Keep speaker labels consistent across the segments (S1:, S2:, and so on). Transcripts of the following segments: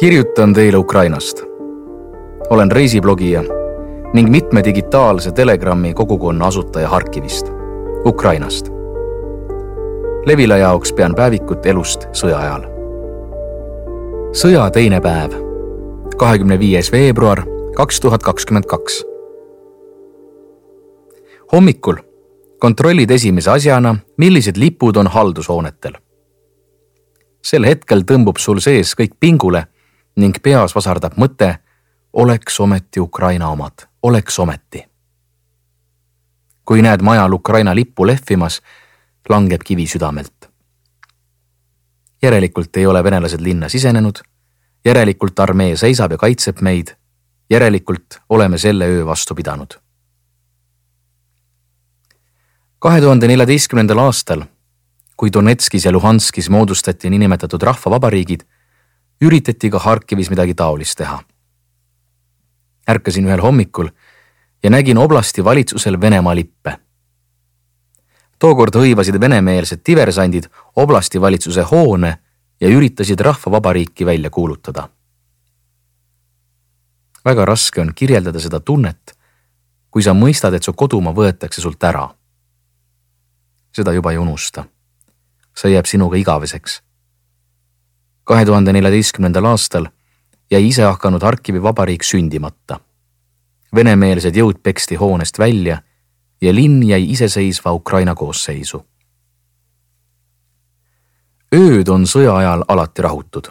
S1: kirjutan teile Ukrainast. olen reisiblogija ning mitme digitaalse Telegrami kogukonna asutaja Harkivist, Ukrainast. Levila jaoks pean päevikut elust sõja ajal. sõja teine päev, kahekümne viies veebruar kaks tuhat kakskümmend kaks. hommikul kontrollid esimese asjana, millised lipud on haldushoonetel. sel hetkel tõmbub sul sees kõik pingule ning peas vasardab mõte, oleks ometi Ukraina omad, oleks ometi. kui näed majal Ukraina lippu lehvimas, langeb kivi südamelt. järelikult ei ole venelased linna sisenenud, järelikult armee seisab ja kaitseb meid, järelikult oleme selle öö vastu pidanud. kahe tuhande neljateistkümnendal aastal, kui Donetskis ja Luhanskis moodustati niinimetatud rahvavabariigid üritati ka Harkivis midagi taolist teha. ärkasin ühel hommikul ja nägin oblasti valitsusel Venemaa lippe. tookord hõivasid venemeelsed diversandid oblasti valitsuse hoone ja üritasid rahvavabariiki välja kuulutada. väga raske on kirjeldada seda tunnet, kui sa mõistad, et su kodumaa võetakse sult ära. seda juba ei unusta. see jääb sinuga igaveseks kahe tuhande neljateistkümnendal aastal jäi isehakanud Harkivi vabariik sündimata. venemeelsed jõud peksti hoonest välja ja linn jäi iseseisva Ukraina koosseisu. ööd on sõja ajal alati rahutud.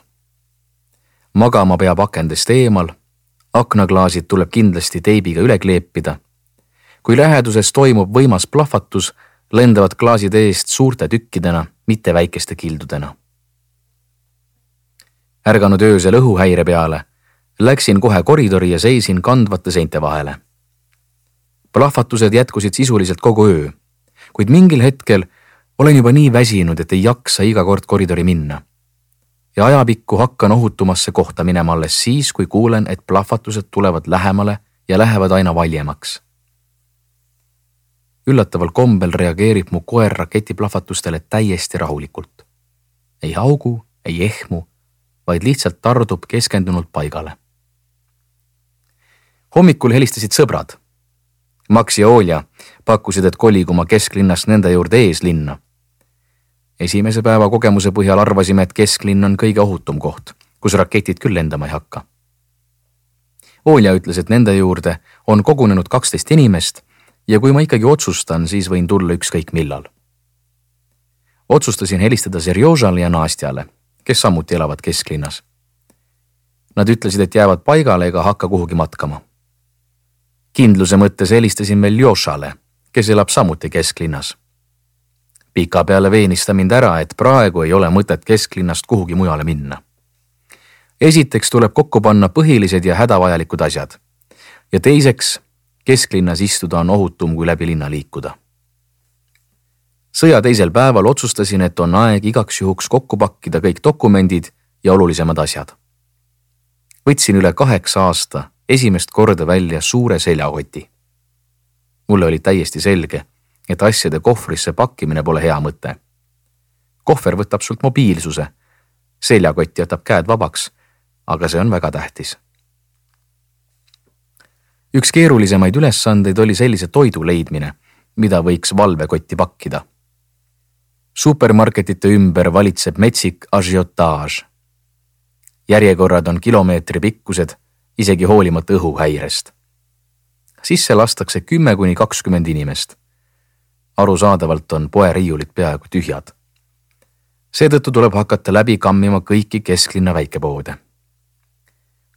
S1: magama peab akendest eemal, aknaklaasid tuleb kindlasti teibiga üle kleepida. kui läheduses toimub võimas plahvatus, lendavad klaasid eest suurte tükkidena, mitte väikeste kildudena ärganud öösel õhuhäire peale, läksin kohe koridori ja seisin kandvate seinte vahele. plahvatused jätkusid sisuliselt kogu öö, kuid mingil hetkel olen juba nii väsinud, et ei jaksa iga kord koridori minna. ja ajapikku hakkan ohutumasse kohta minema alles siis, kui kuulen, et plahvatused tulevad lähemale ja lähevad aina valjemaks. üllataval kombel reageerib mu koer raketiplahvatustele täiesti rahulikult. ei haugu, ei ehmu vaid lihtsalt tardub keskendunult paigale. hommikul helistasid sõbrad. Max ja Olja pakkusid, et koligu ma kesklinnast nende juurde eeslinna. esimese päeva kogemuse põhjal arvasime, et kesklinn on kõige ohutum koht, kus raketid küll lendama ei hakka. Olja ütles, et nende juurde on kogunenud kaksteist inimest ja kui ma ikkagi otsustan, siis võin tulla ükskõik millal. otsustasin helistada Serjožale ja Nastjale kes samuti elavad kesklinnas. Nad ütlesid, et jäävad paigale ega hakka kuhugi matkama. kindluse mõttes helistasin veel Jošale, kes elab samuti kesklinnas. pikapeale veenis ta mind ära, et praegu ei ole mõtet kesklinnast kuhugi mujale minna. esiteks tuleb kokku panna põhilised ja hädavajalikud asjad. ja teiseks, kesklinnas istuda on ohutum kui läbi linna liikuda sõja teisel päeval otsustasin, et on aeg igaks juhuks kokku pakkida kõik dokumendid ja olulisemad asjad. võtsin üle kaheksa aasta esimest korda välja suure seljakoti. mulle oli täiesti selge, et asjade kohvrisse pakkimine pole hea mõte. kohver võtab sult mobiilsuse, seljakott jätab käed vabaks, aga see on väga tähtis üks keerulisemaid ülesandeid oli sellise toidu leidmine, mida võiks valvekotti pakkida supermarketite ümber valitseb metsik ažiotaaž. järjekorrad on kilomeetri pikkused, isegi hoolimata õhuhäirest. sisse lastakse kümme kuni kakskümmend inimest. arusaadavalt on poeriiulid peaaegu tühjad. seetõttu tuleb hakata läbi kammima kõiki kesklinna väikepoode.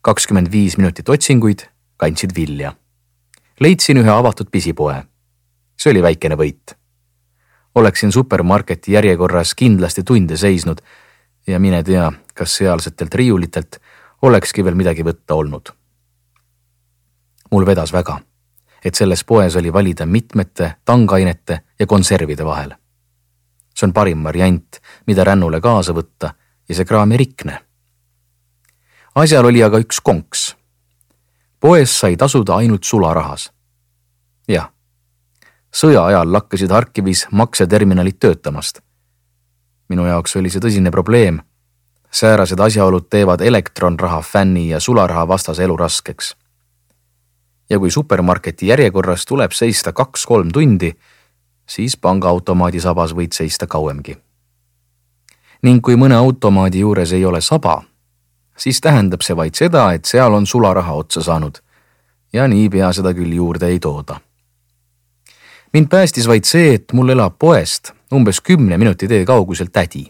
S1: kakskümmend viis minutit otsinguid kandsid vilja. leidsin ühe avatud pisipoe. see oli väikene võit oleksin supermarketi järjekorras kindlasti tunde seisnud ja mine tea, kas sealsetelt riiulitelt olekski veel midagi võtta olnud. mul vedas väga, et selles poes oli valida mitmete tangainete ja konservide vahel. see on parim variant, mida rännule kaasa võtta ja see kraam ei rikne. asjal oli aga üks konks. poes sai tasuda ainult sularahas. Sõja ajal lakkasid Harkivis makseterminalid töötamast. minu jaoks oli see tõsine probleem, säärased asjaolud teevad elektronraha fänni ja sularaha vastase elu raskeks. ja kui supermarketi järjekorras tuleb seista kaks-kolm tundi, siis pangaautomaadi sabas võid seista kauemgi. ning kui mõne automaadi juures ei ole saba, siis tähendab see vaid seda, et seal on sularaha otsa saanud ja niipea seda küll juurde ei tooda. Mind päästis vaid see, et mul elab poest umbes kümne minuti tee kaugusel tädi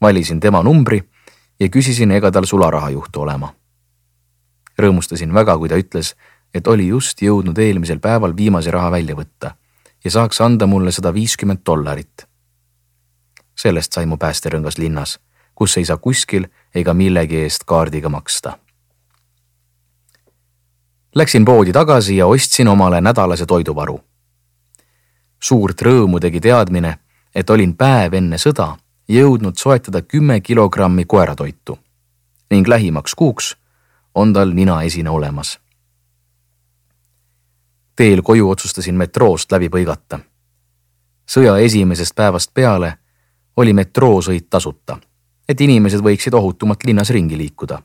S1: valisin tema numbri ja küsisin, ega tal sularaha juhtu olema. rõõmustasin väga, kui ta ütles, et oli just jõudnud eelmisel päeval viimase raha välja võtta ja saaks anda mulle sada viiskümmend dollarit. sellest sai mu päästerõngas linnas, kus ei saa kuskil ega millegi eest kaardiga maksta. Läksin poodi tagasi ja ostsin omale nädalase toiduvaru. Suurt rõõmu tegi teadmine, et olin päev enne sõda jõudnud soetada kümme kilogrammi koeratoitu ning lähimaks kuuks on tal ninaesine olemas. teel koju otsustasin metroost läbi põigata. sõja esimesest päevast peale oli metroosõit tasuta, et inimesed võiksid ohutumalt linnas ringi liikuda.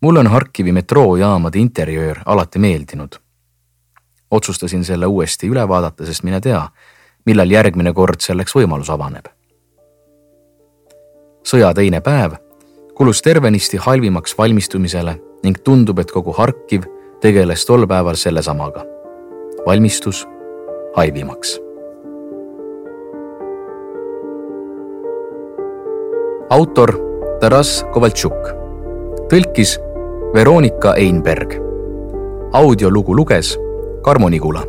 S1: mulle on Harkivi metroojaamade interjöör alati meeldinud. Otsustasin selle uuesti üle vaadata, sest mine tea millal järgmine kord selleks võimalus avaneb. sõja teine päev kulus tervenisti halvimaks valmistumisele ning tundub, et kogu Harkiv tegeles tol päeval sellesamaga. valmistus halvimaks. autor Taras Kovaltšuk, tõlkis Veronika Einberg. audiolugu luges Karmo Nigula.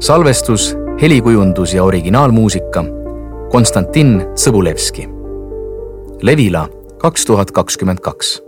S1: salvestus helikujundus ja originaalmuusika Konstantin Sõbulevski. Levila kaks tuhat kakskümmend kaks